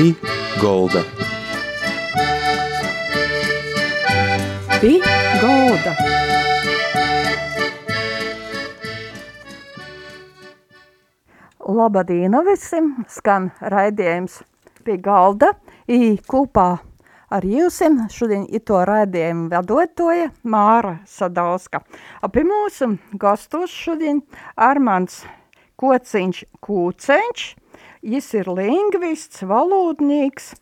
Pī Golda. Pī Golda. Labadīna visiem, skan raidījums pie galda, i kopā ar jums šodien ito raidījumu vedotoja Māra Sadauska. Apie mūsu gastos šodien Armāns Kociņš Kūceņš, Jis ir lingvists, valodnieks,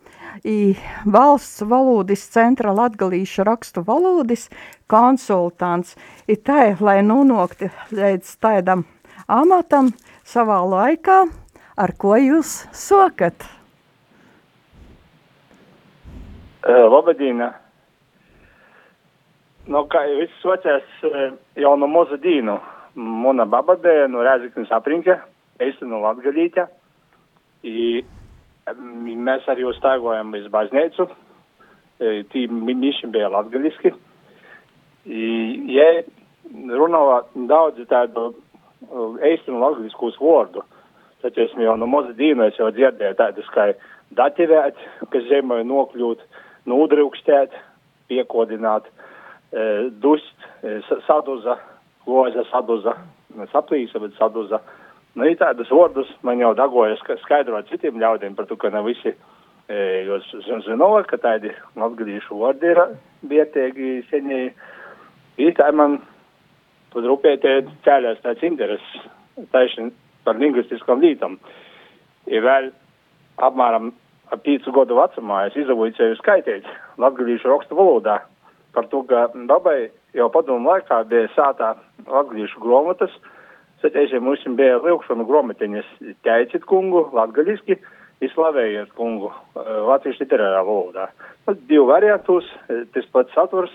valsts valodis centra latgalīšu rakstu valodis konsultants. I tai, lai nonokti līdz tādam amatam savā laikā, ar ko jūs sokat? Labadīna! Nu, kā jau viss socās jau no moza dīnu, mana babadē no Rēziknes aprinka, es no Latgalīte. I mēs arī uzstāvojam uz baznīcu. Tī miši bija latgaliski. I, ja runā daudz tādu eistinu latgaliskus vārdu, tad es jau no moza dīnu es jau dzirdēju tādus kā dativēt, kas zemē nokļūt, nūdrūkstēt, piekodināt, dust, saduza, loza saduza, saplīsa, bet saduza. Nu, ir tādas vārdus man jau dagojas skaidrot citiem ļaudīm par to, ka ne visi e, jūs zinot, ka tādi latgadījušu vārdi ir vietīgi seņēji. Ir tā man tad rūpētie cēlēs tāds intereses taiši par lingvistiskam lītam. Ir vēl apmēram ap pīcu gadu vecumā es izavoju skaitīt latgadījušu rakstu valodā par to, ka babai jau padomu laikā bija sātā latgadījušu gromatas, Satieši mums bija lūkšana gromatiņas teicit kungu, latgaļiski, izslavējiet kungu, latviešu literārā valodā. Nu, divi variantus, tas pats saturs,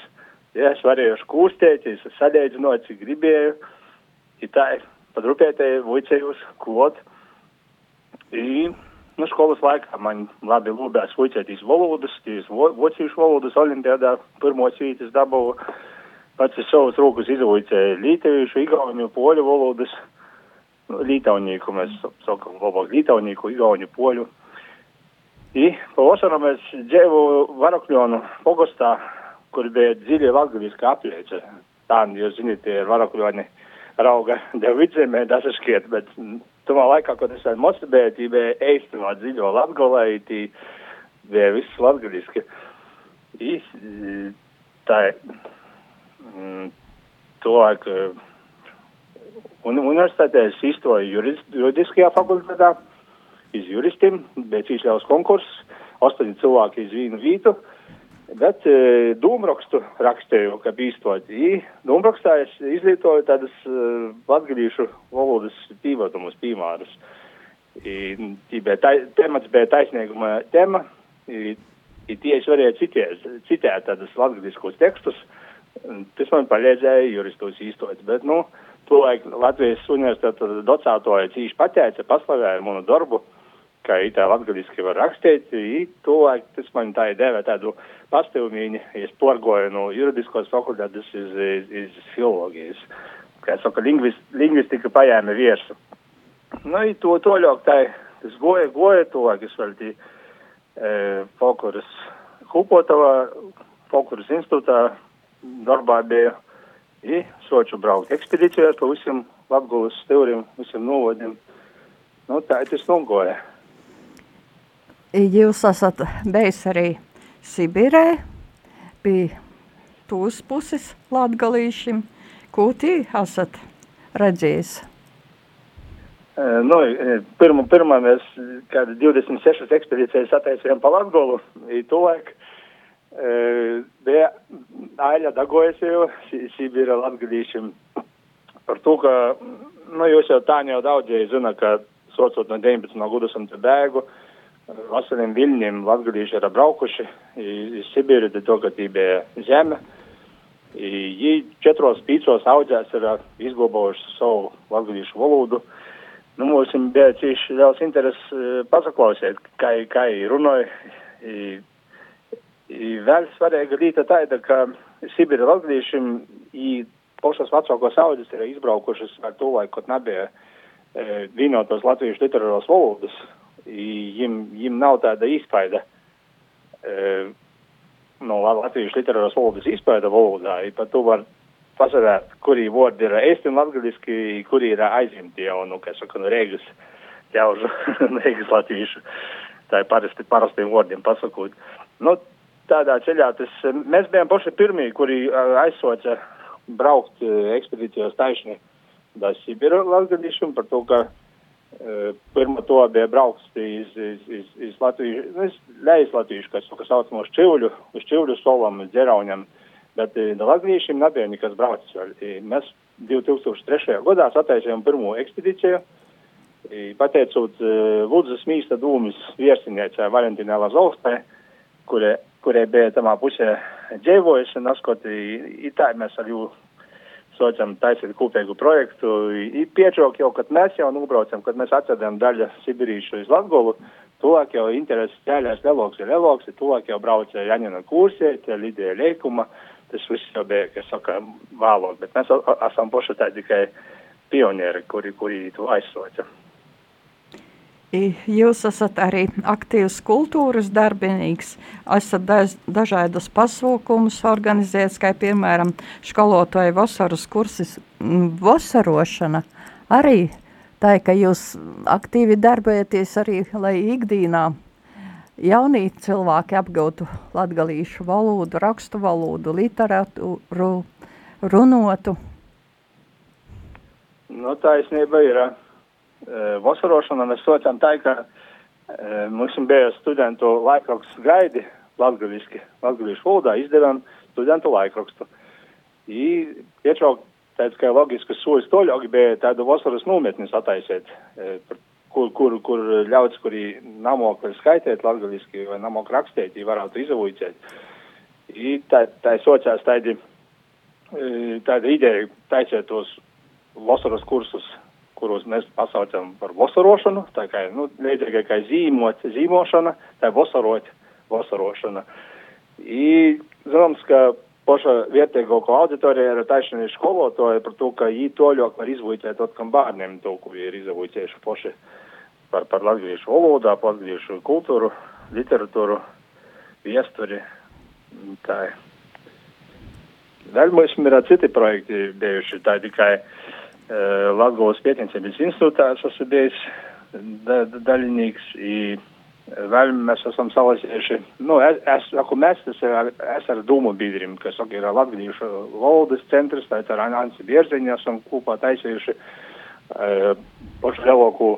ja es varēju kūstēt, es sadēdzināju, cik gribēju, i tā, padrupētēji vuicējus klot. I, nu, skolas laikā man labi lūbēs vuicētīs valodas, tīs vocīšu valodas olimpiādā pirmos vītas dabūju pats ir savus rokas izvojcēja līteviešu, igauņu, poļu valodas, lītaunīku, mēs sakam labāk lītaunīku, igauņu, poļu. I pavasaram es dzīvu Varakļonu pogostā, kur bija dziļi latgaliska apliece. Tā, jūs zināt, tie Varakļoni rauga dev vidzemē, tas ir škiet, bet tomā laikā, kad es vēl mocibēju, tī bija eistamā dziļo latgolē, tī bija viss latgaliski. I, tā mm, cilvēku un, universitātē es izstoju jurist, juridiskajā fakultātē, iz juristiem, bet izļaus konkurss, astoņi cilvēki iz vienu vītu, bet e, dūmrakstu rakstīju, ka bīstot. I dūmrakstā es izlietoju tādas e, latgadījušu valodas pīvotumus, pīmārus. I, bija tā, temats bija taisnīguma tema, i, i tieši varēja citēt, citēt tādas latgadījušos tekstus, Tas man palīdzēja juristos īstot, bet, nu, tolaik Latvijas universitātes docētoja cīši pateica, paslavēja manu darbu, ka itā latgaliski var rakstīt, i tolaik tas man tā deva tādu pastāvmīņu, es porgoju no juridiskos fakultātes iz, iz, iz filologijas. Kā saka, lingvist, lingvistika paēma viersu. Nu, i to toļok tā, tas goja, goja tolaik, es vēl tī e, Folkuras Hupotava, Folkuras institūtā darbā bija i soču braukt ekspedīcijās pa visiem Latgulas stūrim, visiem novadiem. Nu, tā tas nogoja. Jūs esat bijis arī Sibirē, pie tūs puses latgalīšiem. Ko tī esat redzējis? E, nu, pirmā, pirmā mēs kāda 26 ekspedīcijas attaisījām pa Latgolu, i to laiku bija Aļa Dagojas, Sibīra latgadīšiem par to, ka, nu, jūs jau tā jau daudzie zina, ka socot no 19. gadu esam te bēgu, vasarim viļņiem latgadīši ir braukuši iz Sibīru, to, ka tī bija zeme. Viņi četros pīcos audzēs ir izglabājuši savu latgadīšu valodu. Nu, mums bija cīši liels interesi pasaklausīt, kā, kā runāja Vēl svarīga lieta tāda, ka Sibīra latviešiem pašas vecākos audzes ir izbraukušas ar to laiku, kad nebija e, vienotos latviešu literāros valodas. Viņam, nav tāda izpaida uh, no latviešu literāras valodas izpaida valodā. Pat tu var pasarāt, kuri vārdi ir un latgaliski, kuri ir aizimti jau, nu, kā saka, no Rēgas ļaužu, Rēgas latviešu. Tā ir parasti, parastiem vārdiem pasakot. Nu, tādā ceļā tas, mēs bijām paši pirmie, kuri aizsoca braukt ekspedīcijos taisni da Sibira latgadīšanu par to, ka uh, pirmā to bija brauks iz, iz, iz, iz Latviju, nu, lejas latviešu, kas, kas saucamo šķivļu, uz šķivļu solam, dzerauņam, bet uh, latgadīšiem nebija nekas braucis vēl. Mēs 2003. gadā sataisījām pirmo ekspedīciju, pateicot uh, Ludzas mīsta dūmis viesiniecē Valentīnai Lazovskai, kurai kurie bija tamā pusē dzīvojuši, un askot, i tā mēs ar jū saucam taisīt kopīgu projektu. Piečok jau, kad mēs jau nubraucam, kad mēs atvedam daļu Sibirīšu uz Latgolu, tuvāk jau intereses ķēļās Leloks ir Leloks, tuvāk jau brauca Jaņina kursē, tie Lidija Leikuma, tas viss jau bija, kas saka, vēlot, bet mēs esam poši tā tikai pionieri, kuri, kuri to aizsoca. Jūs esat arī aktīvs kultūras darbinīgs, esat daž, dažādas pasaukumus organizējis, kā piemēram skolotāju vasaras kursis vasarošana. Arī tā, ka jūs aktīvi darbojaties arī, lai ikdīnā jaunie cilvēki apgūtu latgalīšu valodu, rakstu valodu, literatūru, runotu. Nu, taisnība ir vasarošana mēs saucam tā, ka mums bija studentu laikraksts gaidi latgaviski, latgavišu valodā izdevām studentu laikrakstu. I iečauk tāds kā logiskas soļus toļogi bija tādu vasaras nometnis attaisēt, kur, kur, kur ļauts, kuri namok skaitēt latgaviski vai namok rakstēt, viņi varētu izavūcēt. I tā, tā saucās tādi, tāda ideja taisēt tos vasaras kursus kuros mēs pasaucam par vasarošanu, tā kā, nu, līdzīgi kā zīmot, zīmošana, tā vasarot, vasarošana. I, zināms, ka paša vietēgāko auditorija ir taisnīgi skolotāji par to, ka viņi to ļoti var izvūtēt otkam bērniem, to, ko ir izvūtējuši paši par, par latviešu valodā, par latviešu kultūru, literatūru, viesturi. Tā. Vēl mums ir citi projekti bijuši, tā tikai Latvijas pētniecības institūtā esmu bijis da, da, daļinieks. Vēl mēs esam salasījuši, nu, es, es saku, mēs, tas ir, es ar Dūmu biedriem, kas saka, ir Latvijas valodas centrs, tā ir ar Ansi Bierziņu, esam kopā taisījuši uh, pašu lielāko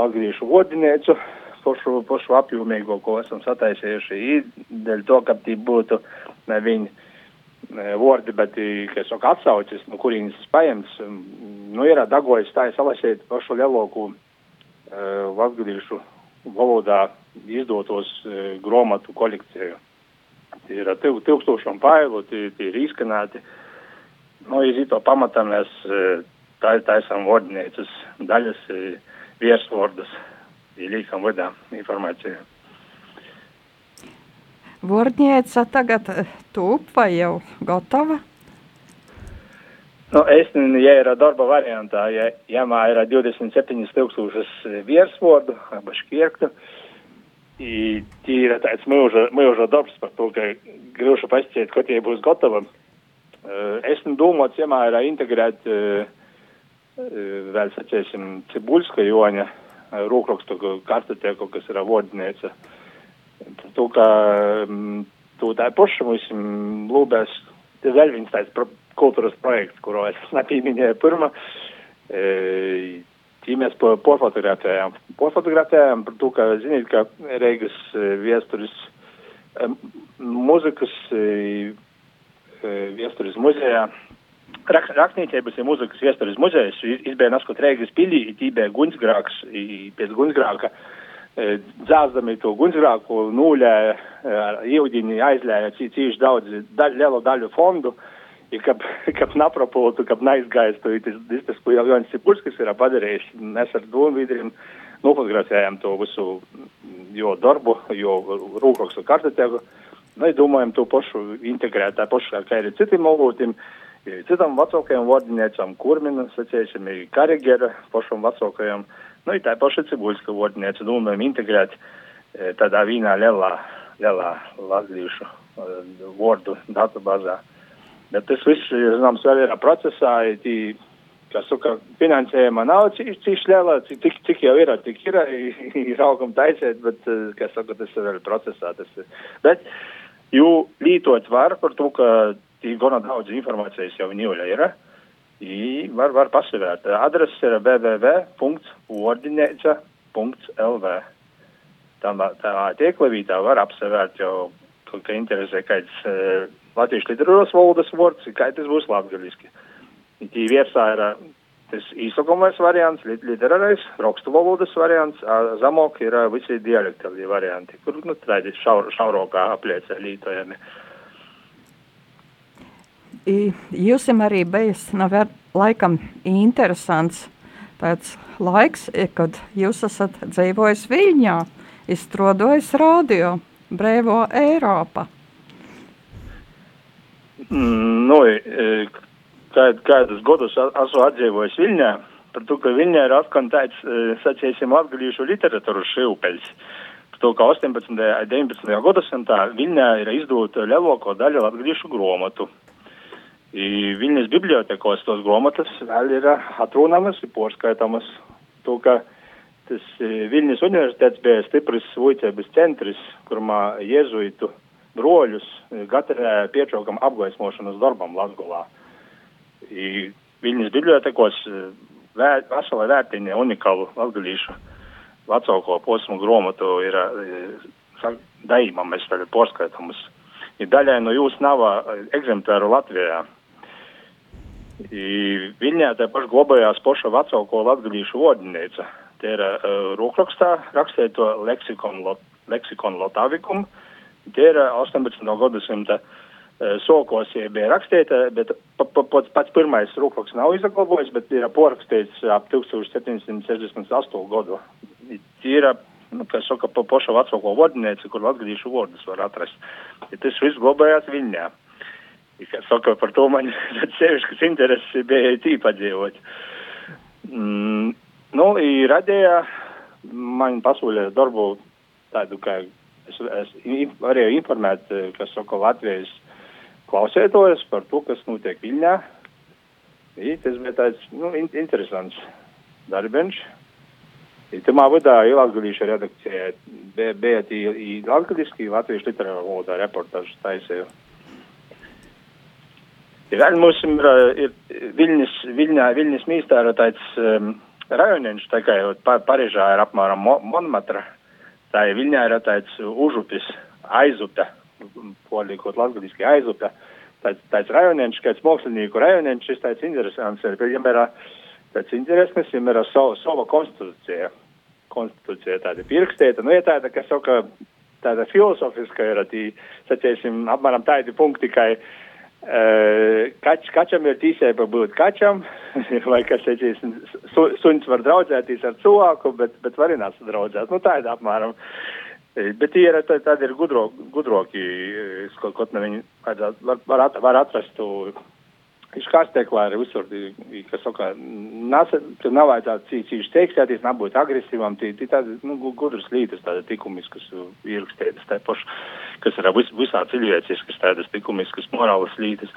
latviešu vodiniecu, pašu, pašu apjomīgo, ko esam sataisījuši, dēļ to, ka tī būtu ne viņi vārdi, bet, kas saka, atsaucis, no kurienes paņemts, nu, ir dagojas tā, salasīt pašu lielāko uh, latgadīšu valodā izdotos uh, gromatu kolekciju. Tie ir tev, tūkstošiem pailu, tie, tie ir izskanēti. Nu, iz to pamatā mēs uh, tā, taisām vārdnieces daļas, uh, viesvārdas, liekam vadā informāciju. Vārdnieca tagad tūp vai jau gatava? Nu, es nezinu, ja ir darba variantā, ja jāmā ir 27 tūkstošas virsvārdu, vai škirktu, tī ir tāds mūža, mūža darbs par to, ka grūši pasciet, ka tie būs gatavi. Es domāju, ja ir integrēt vēl, sacēsim, Cibulska joņa rūkrakstu kartotēku, kas ir vārdnieca. To, ka to tā paša mums lūbēs, vēl viens tāds pro, kultūras projekts, kuru es nepieminēju pirmā. E, tī mēs po, porfotografējām. Porfotografējām par to, ka, ziniet, ka Reigas viesturis e, muzikas e, viesturis muzejā. Rak, rakstniecības ir muzikas viesturis muzejs, izbēja naskot Reigas pilī, tī bija Gunsgrāks, pēc Gunsgrāka. Dzāzdami to gunsgrāku nūļē, ievdiņi aizļēja cīši daudz, daļ, lielu daļu fondu, i kap, kap napropultu, kap neizgaistu, tas, tas, ko jau Jonis Cipulskis ir padarījis, mēs ar domvīdriem nofotografējām to visu, jo darbu, jo rūkrakstu kartotēku, nu, domājam to pašu integrēt, tā pašu, kā ir citiem avotiem, citam vecākajam vārdiniecam, kurmina, sacēsim, karigera, pašam vecākajam, Nu, ir tā paša cibuļska vārdinieca domājam integrēt e, tādā vienā lielā, lielā latviešu e, vārdu datubāzā. Bet tas viss, zināms, vēl ir procesā, tī, kas saka, finansējuma nav cik, cik liela, cik, cik jau ir, tik ir, ir augam taisēt, bet, e, kas saka, tas ir vēl procesā. Tas ir. Bet, jo lītot var par to, ka tī gana daudz informācijas jau viņuļa ir. I var, var pasivērt. Adrese ir www.ordinēca.lv. Tā, tā tieklevītā var apsevērt jau, ka interesē kāds uh, latviešu literatūras valodas vārds, kā tas būs latgaliski. Tī virsā ir tas īsakumais variants, literārais, rakstu valodas variants, zamok ir visi dialektāli varianti, kur, nu, tādi šaur, šaurokā apliecē lītojami. Jums arī bijis nav laikam interesants tāds laiks, kad jūs esat dzīvojis Viļņā, izstrādājis radio Brēvo Eiropa. Mm, nu, kād, kādus gadus esmu atdzīvojis Viļņā, par to, ka Viļņā ir atkal tāds, sacīsim, latgalīšu literatūras šilpeļs. Par to, ka 18. un 19. gadsimtā Viļņā ir izdota lielāko daļu latgalīšu gromatu. Viņas bibliotekos tos grāmatas vēl ir atrunāmas, ir porskaitāmas. To, ka tas Viņas universitets bija stiprs vojcības centrs, kurmā jēzuitu broļus gatavoja piečaukam apgaismošanas darbam Latgolā. Viņas bibliotekos vēr, vesela vērtīņa unikālu latgalīšu vecāko posmu grāmatu ir daimam, mēs tagad porskaitāmas. Ir daļai no jūsu nav ekzemptāru Latvijā. Viņā tā paša glabājās poša vecāko latgadīšu vodinīca. Te ir uh, rokrakstā rakstīt to leksikonu, lot, leksikonu lotavikumu. Te ir 18. gadsimta uh, sokos bija rakstīta, bet pa, pa, pa, pats pirmais rokraksts nav izglabājis, bet ir porakstīts ap 1768. gadu. Ir, nu, kā saka, pa poša vecāko vodinīca, kur latgadīšu vārdus var atrast. Ja tas viss glabājās viņā. Kā saka, par to man sevišķas intereses bija tīpa dzīvot. Mm, nu, radīja man pasūlīja darbu tādu, ka es, es varēju informēt, kas saka, Latvijas klausētājus par to, kas notiek Viļņā. I, tas bija tāds, nu, in, interesants darbiņš. Tamā vadā Latvijas redakcijā bija, bija tī latgaliski Latvijas literāra valodā reportažu taisīju. Vēl mums ir, ir Viļņas, Viļņā, Viļņas mīstā ir tāds um, rajoniņš, tā kā jau Parežā ir apmēram Monmatra, tā ir Viļņā ir tāds užupis, aizupe, polikot latgaliski aizupe, tāds, tāds rajoniņš, kāds mākslinieku rajoniņš, šis tāds interesants, ir, viņam ir tāds interesants, viņam ir sava, sava konstitūcija, konstitūcija tāda pirkstīta, nu, ja tāda, kas saka, tāda filozofiska ir, tī, sacēsim, apmēram tādi punkti, kā Kač, kačam ir tīsēba būt kačam, vai kas teicis, su, suņš var draudzēties ar cilvēku, bet, bet var arī nesadraudzēt. Nu, tā ir apmēram. Bet tie ir tādi ir gudro, gudroki, kaut ko viņi var, var, var atrast. Tu, izkārsteklā ir visur, kas saka, nasa, tur nav vajadzētu cīcīši teiksēties, nebūt agresīvam, tī, tī tādi, nu, gudras lītas, tāda tikumiskas ierakstētas, tā paša, kas ir vis, visā cilvēciskas, tādas tikumiskas morālas lītas.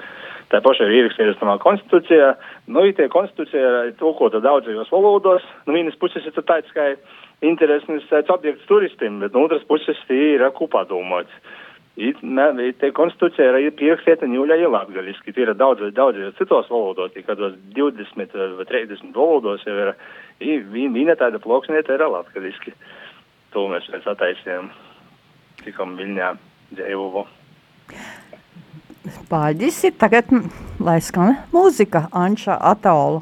Tā paša ir ierakstētas tamā konstitūcijā, nu, tie konstitūcijā ir tulkota daudzajos valodos, nu, vienas puses ir tāds, kā interesants objekts turistiem, bet no otras puses ir kopā domāts. Te konstitūcija ir pierakstīta ņūļā latgaliski. Ir daudz, daudz citos valodos, kādos 20 vai 30 valodos jau ir. Viņa tāda ploksnieta ir latgaliski. To mēs pēc attaisījām. Tikam Viļņā dzīvoju. Paldies! Tagad, lai skan mūzika, Anša Atola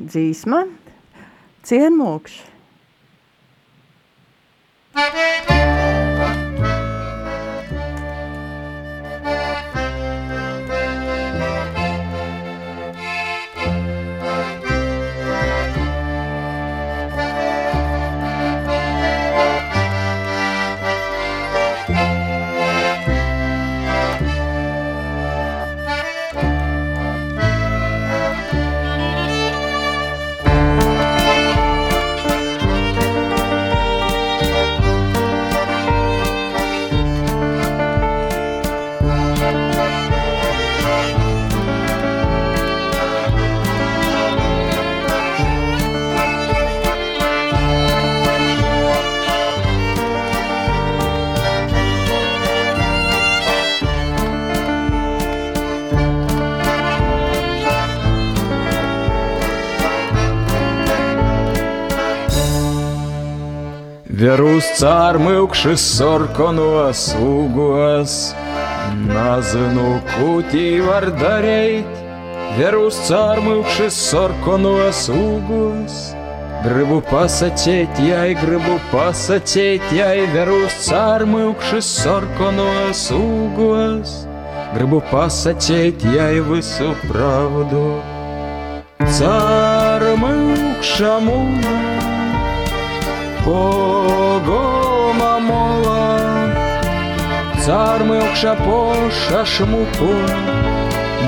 dzīsma, cienmūkš. Thank you. Verūs cārmilkšas sorkonos ugos, Nazinu, kūtī var darīt, Verūs cārmilkšas sorkonos ugos. Gribu pasakīt, jai, gribu pasakīt, jai, verūs cārmilkšas sorkonos ugos. Gribu pasakīt, jai visu pravdu. Cārmilkša дорогого мамола, царми окшапоша шмуко,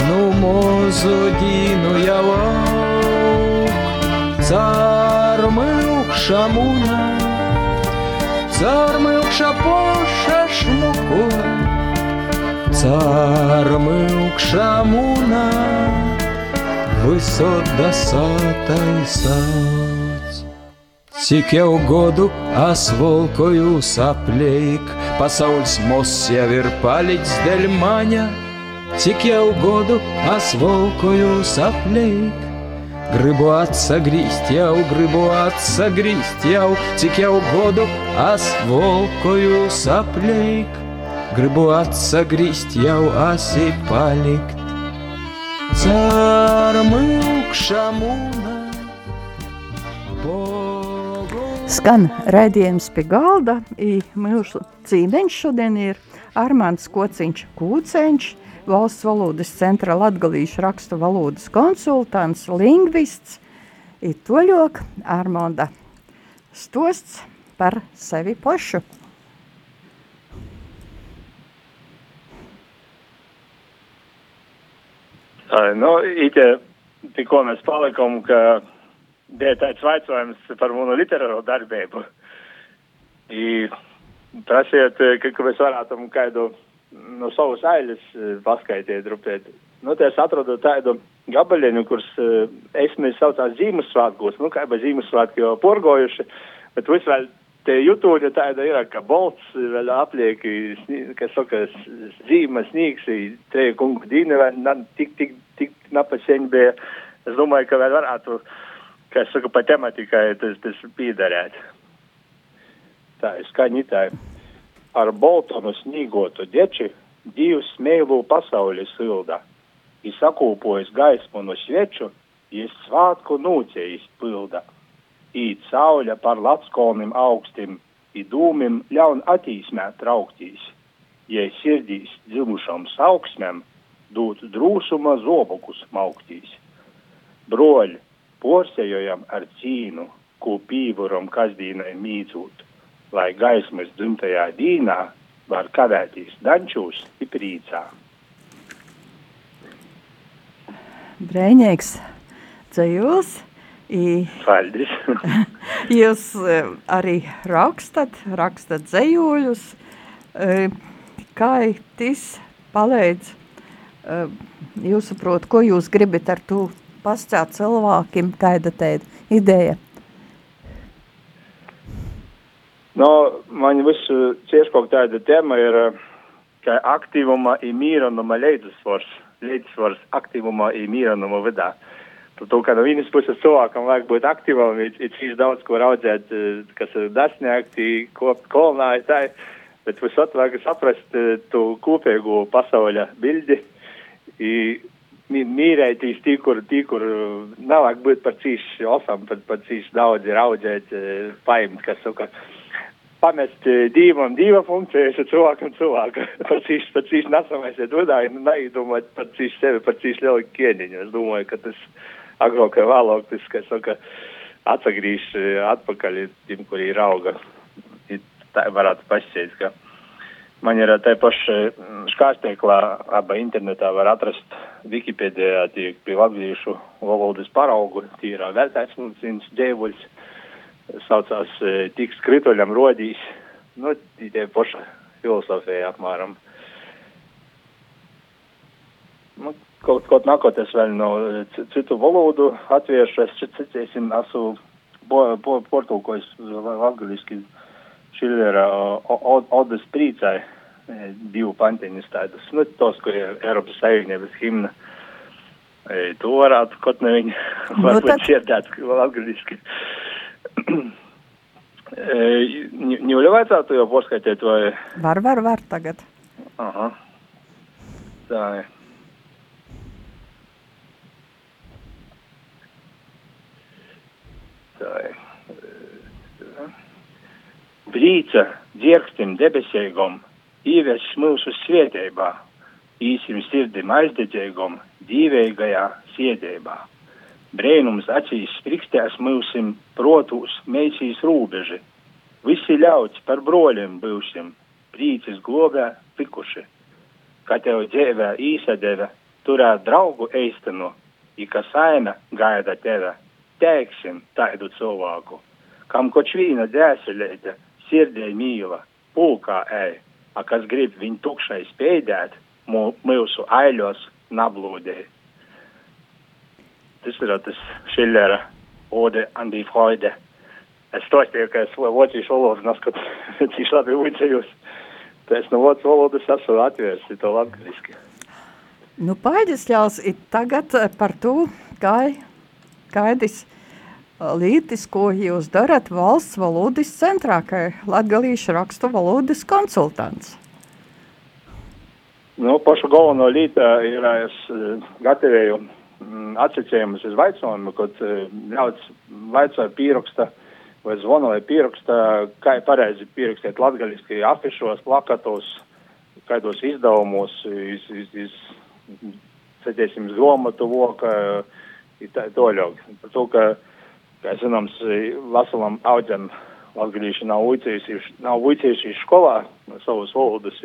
ну мозодіну ялок, царми окшамуна, царми окшапоша шмуко, царми окшамуна, висот да сата і сам. Cik jau godu asvolkoju sapleik, pasaules mūs jau ir palicis dēļ maņa. Cik jau godu asvolkoju sapleik, gribu atsagrīst jau, gribu atsagrīst jau, cik jau godu asvolkoju sapleik, gribu atsagrīst jau, asi palikt. Cārmilkša mūna. Skan raidījums pie galda. Mūsu cīmeņš šodien ir Armāns Kociņš Kūceņš, valsts valodas centra latgalīšu rakstu valodas konsultants, lingvists, ir toļok Armonda stosts par sevi pašu. Nu, ite, tikko mēs palikām, ka bija tāds vaicājums par manu literāro darbību. I prasiet, ka, mēs varētu kādu no savas ailes paskaidīt, rupēt. Nu, te es atradu tādu gabaliņu, kurus es mēs saucās Zīmesvētkos, nu, kā bez Zīmesvētki jau porgojuši, bet viss vēl te jutūļa tāda ir, ka bolts vēl apliek, kas saka, zīme, snīgs, te kungu dīne vēl tik, tik, tik napaseņ bija. Es domāju, ka vēl varētu, kā es saku, pa tematikai tas, tas pīdarēt. Tā, skaņi tā. Ar boltonu snīgotu deči divs smēlu pasauli silda. Izsakūpojas gaismu no sveču, jis svātku nūcējis pilda īt sauļa par latskonim augstim, i dūmim ļaun attīsmē trauktīs. Ja sirdīs dzimušam sauksmēm, dūt drūsuma zobokus mauktīs. Broļi, porsējojam ar cīnu, ko pīvuram kasdīnai mīdzūt, lai gaismas dzimtajā dīnā var kavētīs dančūs i prīcā. Brēņēks, dzējūs. Paldies! Jūs arī rakstat, rakstat dzējoļus. Kā tas palīdz? Jūs saprotat, ko jūs gribat ar to pastāstīt cilvēkiem, kāda tāda ideja? No, man visu cieši kaut tāda tēma ir, ka aktīvuma ir mīranuma līdzsvars, līdzsvars aktīvuma ir mīranuma vidā. To, ka no vienas puses cilvēkam vajag būt aktīvam, ir, ir cīši daudz ko raudzēt, kas ir dasniegti, kopt kolonāji, bet visot vajag saprast tu kopēgu pasauļa bildi. Mīrētīs tī, kur, tī, kur nav vajag būt par cīši osam, par, par cīši daudz raudzēt, paimt, kas saka, pamest divam diva funkcijas, un cilvēkam cilvēka. Par cīši, par cīši nesamēsiet vadā, nedomāt par cīši sevi, par cīši lielu kieniņu. Es domāju, ka tas agrāk vai vēlāk tas, ka saka, atsagrīž atpakaļ tiem, kuri ir auga. Tā varētu pašķiet, ka man ir te paši škārstieklā, aba internetā var atrast Wikipēdijā tiek pie latviešu valodas paraugu, tīrā viens dēvuļs, saucās tik skrituļam rodīs, nu, tie paša filosofija apmēram. Nu, kaut, kaut nākotnēs vēl no citu valodu atviešu, es citēsim, esmu portulkojis latgaliski Šilera Odas prīcai divu pantiņus tādus, nu, tos, kur ir Eiropas Savienības himna. To varētu kaut ne viņi, varbūt tad... šiedāt latgaliski. Ņūļa vajadzētu jau poskaitīt vai? Var, var, var tagad. Aha. Tā ir. Tā ir. Brīca dzirkstim debesīgom, īves mūsu svietībā, īsim sirdim aizdedzīgom, dzīvīgajā siedībā. Brēnums acīs sprikstēs mūsim protūs, meisīs rūbeži. Visi ļauts par broļiem būsim, prīcis globē tikuši. Kā tev dzīvē īsadeve, turēt draugu eistinu, i ka saime gaida teve, teiksim taidu cilvēku. Kam koč vīna dēselēte, sirdē mīla, pulkā ej, a kas grib viņu tukšai spēdēt, mūsu aiļos nablūdē. Tas ir tas Šillera ode an die Freude. Es stāstīju, ka es vāciešu valodu neskatu, cik labi uicējos. Pēc no vācu valodas esmu atvērsi to latgaliski. Nu, paidis ļaus tagad par to, kā, kaidis lītis, ko jūs darat valsts valodas centrā, kā latgalīšu rakstu valodas konsultants. Nu, pašu galveno līta ir, es gatavoju atsacījumus uz vaicojumu, kad ļauts vaicoja pieraksta vai zvana vai pieraksta, kā pareizi pierakstīt latgaliski afišos, plakatos, kādos izdevumos, iz, iz, iz, sēdēsim uz gromatu voka, tā toļok. Par to, ka, kā zināms, veselam audzam latgalīši nav uicējuši, nav uicējuši skolā savas valodas.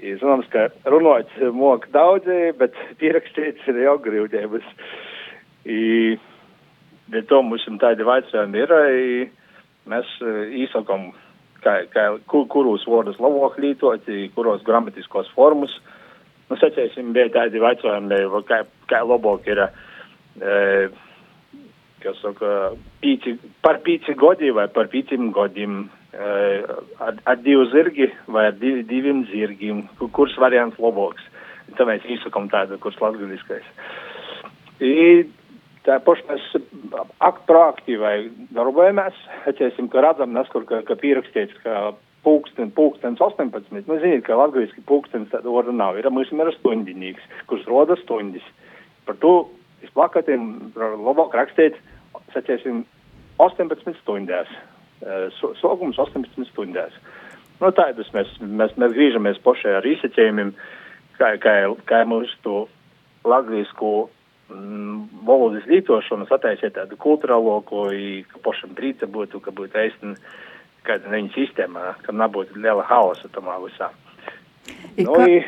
Zināms, ka runāt mok daudzi, bet pierakstīt ir jau grūtības. Bet to mums tādi vaicājumi ir. Mēs īsakam, kā, kā, kur, kurus vārdus labāk lietot, kuros gramatiskos formus. Nu, sacēsim, bija tādi vaicājumi, kā, kā labāk ir. E, kas saka, pīci, par pīci godi vai par pīcim godiem ar, ar divu zirgi vai ar div, diviem zirgiem, kurš variants labāks. Tā mēs izsakām tādu, kurš latgaliskais. I, tā paši mēs akt proaktīvai darbojamies, atcēsim, ka redzam neskur, ka, ka pierakstīts, ka pulksten, pulkstens 18. Nu, ziniet, ka latgaliski pulkstens tāda orda nav. Ir, mums ir stundinīgs, kurš roda stundis. Par to uz plakatiem labāk rakstīt, sacēsim, 18 stundās sogums 18 stundās. Nu, tādus mēs, mēs, mēs griežamies pašai ar izsacījumiem, kā, kā, kā mūsu to latviešu mm, valodas lietošanu sataisīt tādu kultūrālo, ko ka pašam trīca būtu, ka būtu eisni kāda viņa sistēmā, kam nebūtu liela haosa tamā visā. I, nu, i,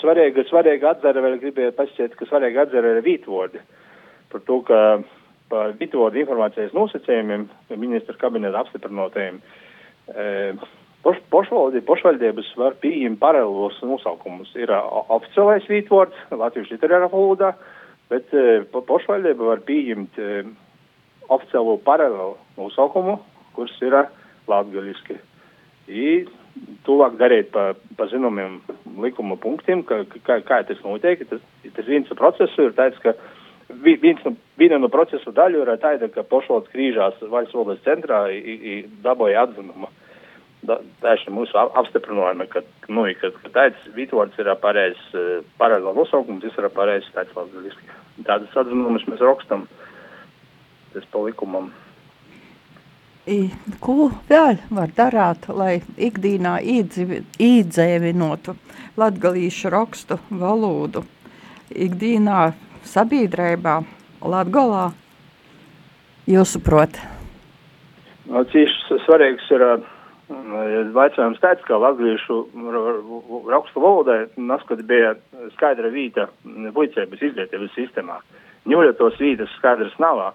svarīgi, svarīgi atzara vēl gribēju pasciet, ka svarīgi atzara ir vītvordi. Par to, ka par vitodu informācijas nosacījumiem ministra kabineta apstiprinātajiem. E, poš, pošvaldī, pošvaldības var pieņemt paralēlos nosaukumus. Ir oficiālais vītvords Latvijas literārā valodā, bet e, pošvaldība var pieņemt e, oficiālo paralēlu nosaukumu, kurš ir latgaliski. I tuvāk darīt pa, pa zināmiem likuma punktiem, ka, kā, kā tas notiek. Tas, tas viens process ir tāds, ka viens no, viena no procesa daļu ir tāda, ka pošvalds krīžās valsts valdes centrā dabūja atzinumu. Da, tieši mūsu apstiprinājumi, ka, nu, ka, ka tāds vītvords ir pareizs, pareizā nosaukums, tas ir pareizs tāds latviski. Tādas atzinumus mēs rakstam, tas pa likumam. I, ko vēl var darāt, lai ikdīnā īdzēvinotu latgalīšu rakstu valodu? Ikdīnā sabiedrībā, Latgolā, jūsuprot? No, cīši svarīgs ir jautājums tāds, ka latviešu rakstu valodai naskot bija skaidra vīta puicēbas izglītības sistēmā. Ņūļa tos vītas skaidrs nav.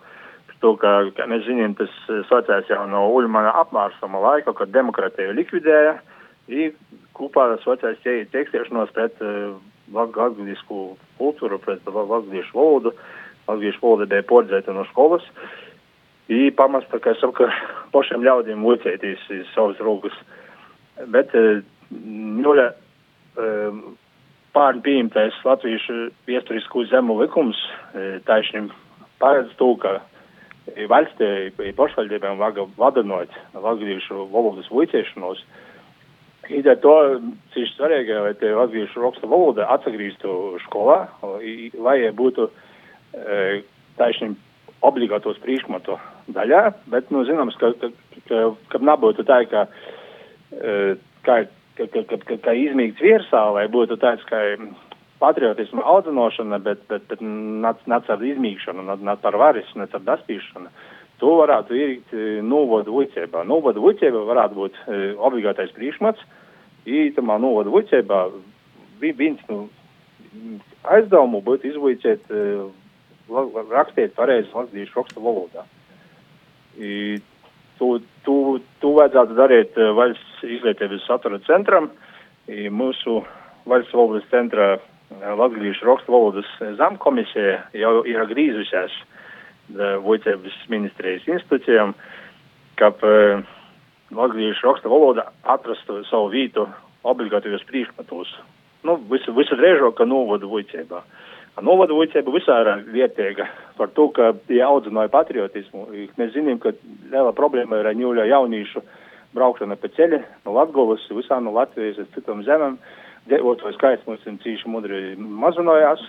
To, ka, kā mēs zinām, tas sācās jau no Uļmana apmārsuma laika, kad demokratiju likvidēja. I kopā sācās tekstēšanos pret uh, latviešu kultūru, pret latviešu valodu. Latviešu valoda bija pordzēta no skolas. I pamasta, ka es saku, ka pašiem ļaudīm lucētīs savas rokas. Bet nuļa pārni pieņemtais latviešu viesturisko zemu likums taisnība paredz to, ka valstī, pašvaldībām vadanot latviešu valodas vuicēšanos. Līdz ar to cīši svarīgi, lai tie latviešu raksta valoda atsagrīstu skolā, lai būtu e, taisnība obligātos priekšmetu daļā, bet, nu, zināms, ka, ka, ka, ka nebūtu tā, ka, e, ka, ka, ka, ka, ka izmīgts virsā, lai būtu tāds, ka patriotisma audzinošana, bet, bet, bet nec ar izmīgšanu, nec ar varis, nec ar daspīšanu. To varētu ielikt e, novodu vicībā. Novodu vicībā varētu būt e, obligātais priekšmets. Ītamā novodu vicībā viens nu, aizdevumu būtu izvicēt rakstīt pareizi latviešu rakstu valodā. I, to, to, to vajadzētu darīt uh, valsts izglītības satura centram. I, mūsu valsts valodas centra uh, latviešu rakstu valodas zamkomisija jau ir grīzusies Vojcības ministrijas institūcijām, uh, latviešu rakstu valoda atrastu savu vietu obligātajos priekšmetos. Nu, visu, visu drēžāk, ka novodu Vojcībā. Uh, Novada vicība visā ir vietēga par to, ka tie audzināja patriotismu. Mēs zinām, ka liela problēma ir ņūļa jauniešu braukšana pa ceļu no Latgovas, visā no Latvijas uz citām zemēm. Devoto skaits mums ir cīši mudri mazinājās.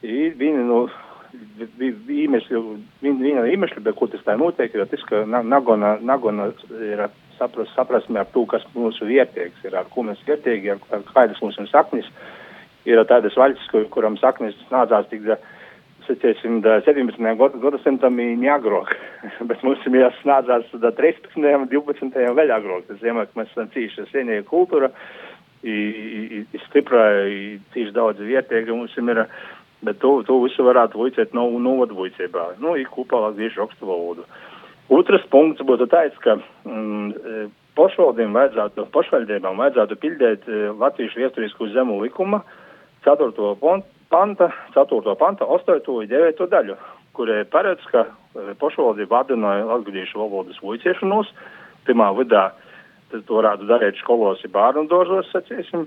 Viņi, nu, iemesli, viena iemesli, bet ko tas tā notiek, ir tas, ka nagona, nagona ir saprast, saprasme ar to, kas mūsu vietēks ir, ar ko mēs vietīgi, ar, ar kādas mums ir saknis. Uh, ir tādas valstis, kur, kuram saknes nācās tik, saciesim, 17. gadsimtam neagrok, bet mums ir nācās 13. un 12. vēl agrok. Tas zīmē, ka mēs esam cīši senie kultūra, stipra, cīši daudz vietiegi mums ir, bet to, to visu varētu vuicēt no, novadvuicībā, nu, ir kopā latviešu rakstu valodu. Otrs punkts būtu tāds, ka mm, pašvaldībām vajadzētu, pašvaldībām vajadzētu pildīt latviešu viesturisku zemu likumu, 4. panta, 4. panta 8. un 9. daļu, kurai paredz, ka e, pašvaldība atdināja latgadījušu valodas vuiciešanos, pirmā vidā to varētu darīt skolos, bērnu dārzos, sacīsim,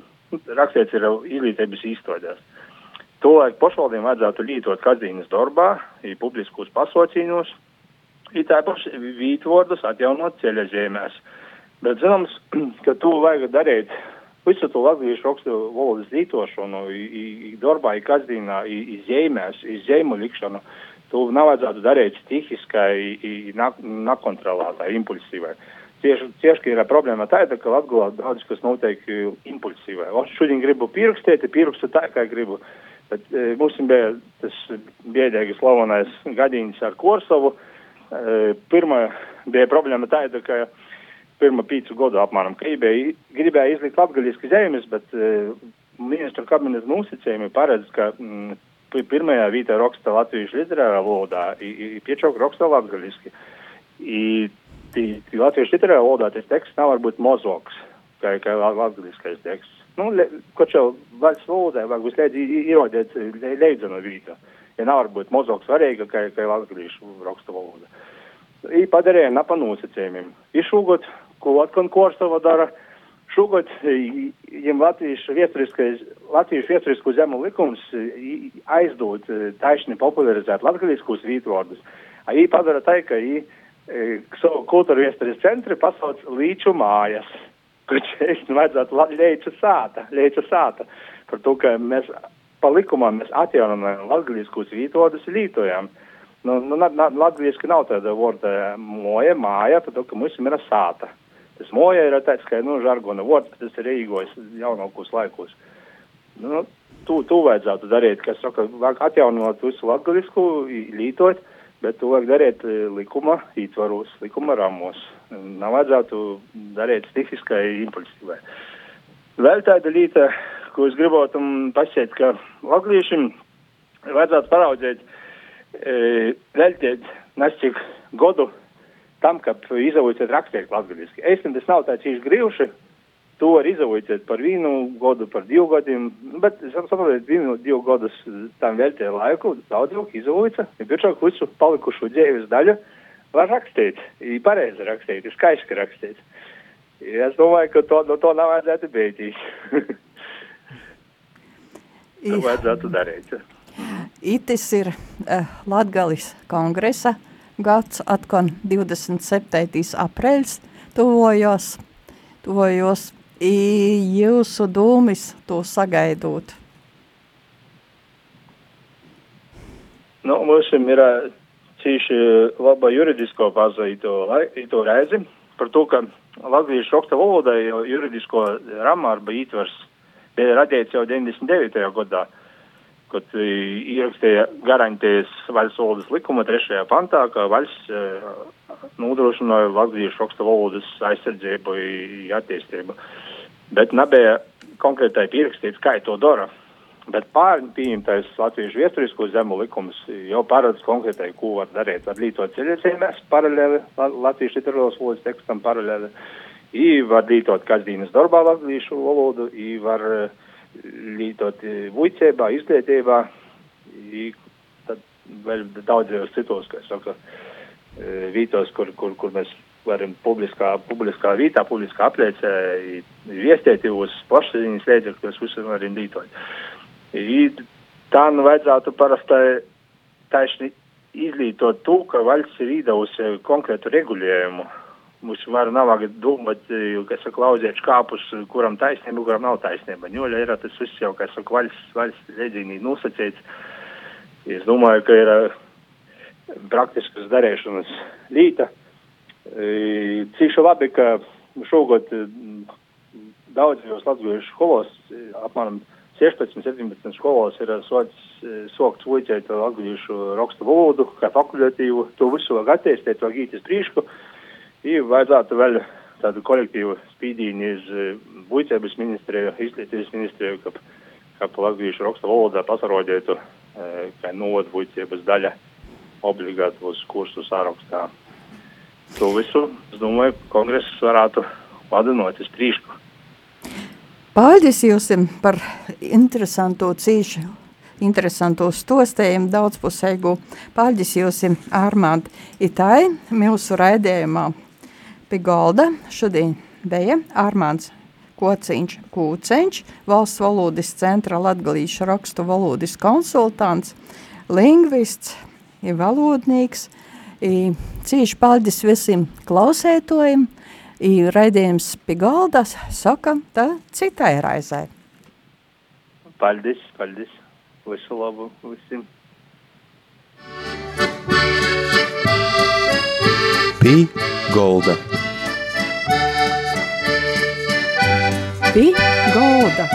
rakstīts ir izglītības īstodēs. Tolaik pašvaldībiem vajadzētu lītot kazīnas darbā, ir publiskos pasaucīnos, ir tāpaši vītvordus atjaunot ceļa zīmēs. Bet zināms, ka to vajag darīt visu to latviešu rakstu valodas lītošanu, darbā, kazdīnā, izņēmēs, izņēmu likšanu, to nav vajadzētu darīt stihiskai, nekontrolētai, impulsīvai. Tieši, tieši ir problēma tāda, ka Latvijā daudz kas notiek impulsīvai. Es šodien gribu pierakstīt, pierakstu tā, kā gribu. Bet e, mums bija tas biedēgi slavenais gadījums ar Korsovu. E, pirmā bija problēma tāda, ka pirmo pīcu gadu apmēram, ka gribēja, gribēja izlikt latgaļisku zemes, bet uh, ministru kabineta nosacījumi paredz, ka mm, pirmajā vietā raksta latviešu literārā valodā, piečauk raksta latgaļiski. Latviešu literārā valodā tas teksts nav varbūt mozoks, kā, kā latgaļiskais teksts. Nu, kočau valsts valodai vajag vislēdz ierodēt leidzenu vītu. Ja nav varbūt mozoks svarīga, kā, kā latgaļīšu raksta valoda. I padarīja napa nosacījumiem. Išūgot ko atkal Korsava dara. Šogad viņam latviešu vieturisku zemu likums aizdod taisni popularizēt latgaļiskus vītvārdus. Ī padara tā, ka ī savu kultūru viesturis centri pasauc līču mājas, šeit vajadzētu līču sāta, līču sāta. Par to, ka mēs pa likumam mēs atjaunojam latgaļiskus vītvārdus lītojam. Nu, nu, latviešu nav tāda vārda moja, māja, par to, ka mums ir sāta. Tas moja ir tāds, ka, nu, žargona vārds, bet tas ir rīgojis jaunākos laikos. Nu, tu, tu vajadzētu darīt, kas saka, vajag atjaunot visu latgaļisku, lītot, bet to vajag darīt e, likuma ītvaros, likuma ramos. Nav vajadzētu darīt stifiskai impulsīvai. Vēl tāda lieta, ko es gribētu pasēt, ka latgaliešiem vajadzētu paraudzēt, e, veltīt nescik godu tam, ka izaujiet rakstīt latgaliski. Esam tas nav tāds īši grīvši, to var izaujiet par vienu godu, par divu gadiem, bet, saprotiet, vienu, divu gadus tam veltē laiku, daudz jau izaujiet, ja biežāk visu palikušo dzīves daļu var rakstīt, ir pareizi rakstīt, ir skaisti rakstīt. Es domāju, ka to, no to nav vajadzētu beigties. to vajadzētu darīt. Itis ir uh, Latgalis kongresa gads, atkal 27. aprēļs tuvojos, tuvojos jūsu dūmis to sagaidot? Nu, mums ir cīši laba juridisko baza ito reizi par to, ka latviešu raksta valodai juridisko ramārba ītvars bija radīts jau 99. gadā, kad ierakstīja garantējas valsts valodas likuma trešajā pantā, ka valsts nodrošināja latviešu raksta valodas aizsardzību un attīstību. Bet nebija konkrētai pierakstīts, kā to dara. Bet pārņem pieņemtais latviešu viesturisko zemu likums jau paredz konkrētai, ko var darīt. Var lietot ceļojumiem paralēli latviešu literāros valodas tekstam paralēli. I var lietot kasdienas darbā latviešu valodu, i var lietot vuicībā, izglītībā, i tad vēl daudzos citos, kā saka, vītos, kur, kur, kur mēs varam publiskā, publiskā vietā, publiskā apliecē, viestēt uz plašsaziņas līdzekļus, visur varam lietot. Tā nu vajadzētu parastai taisni izlītot to, ka valsts ir īdavusi konkrētu regulējumu. Mums var nav domāt, ka saka, lauziet škāpus, kuram taisnība, kuram nav taisnība. Jo ir tas viss jau, kā saka, valsts, valsts redzīnī nosacīts. Es domāju, ka ir praktiskas darēšanas līta. Cīši labi, ka šogad daudzos latviešu skolos apmēram 16, 17 skolās ir sokts vuicēt latviešu rakstu valodu, kā fakultatīvu, to visu vajag attīstīt, to gītis prīšku, i vajadzētu vēl tādu kolektīvu spīdīni iz vuicēbas ministriju, izglītības ministriju, ka, ka latviešu rakstu valodā pasarodētu, kā novod vuicēbas daļa obligāti uz kursu sārakstā. To visu, es domāju, kongress varētu vadinot uz prīšku. Paldies jums par interesantu cīšu, interesantu stostējumu daudzpusēgu. Paldies jums, Ārmād. Itai mūsu raidījumā pie galda šodien bija Ārmāds Kociņš Kūceņš, valsts valodas centra latgalīšu rakstu valodas konsultants, lingvists, valodnīgs. Cīši paldies visiem klausētojiem, Ir raidījums pie galda, saka, tā citai raizē. Paldies, paldies. Visu labu visiem. Pī golda. Pī golda.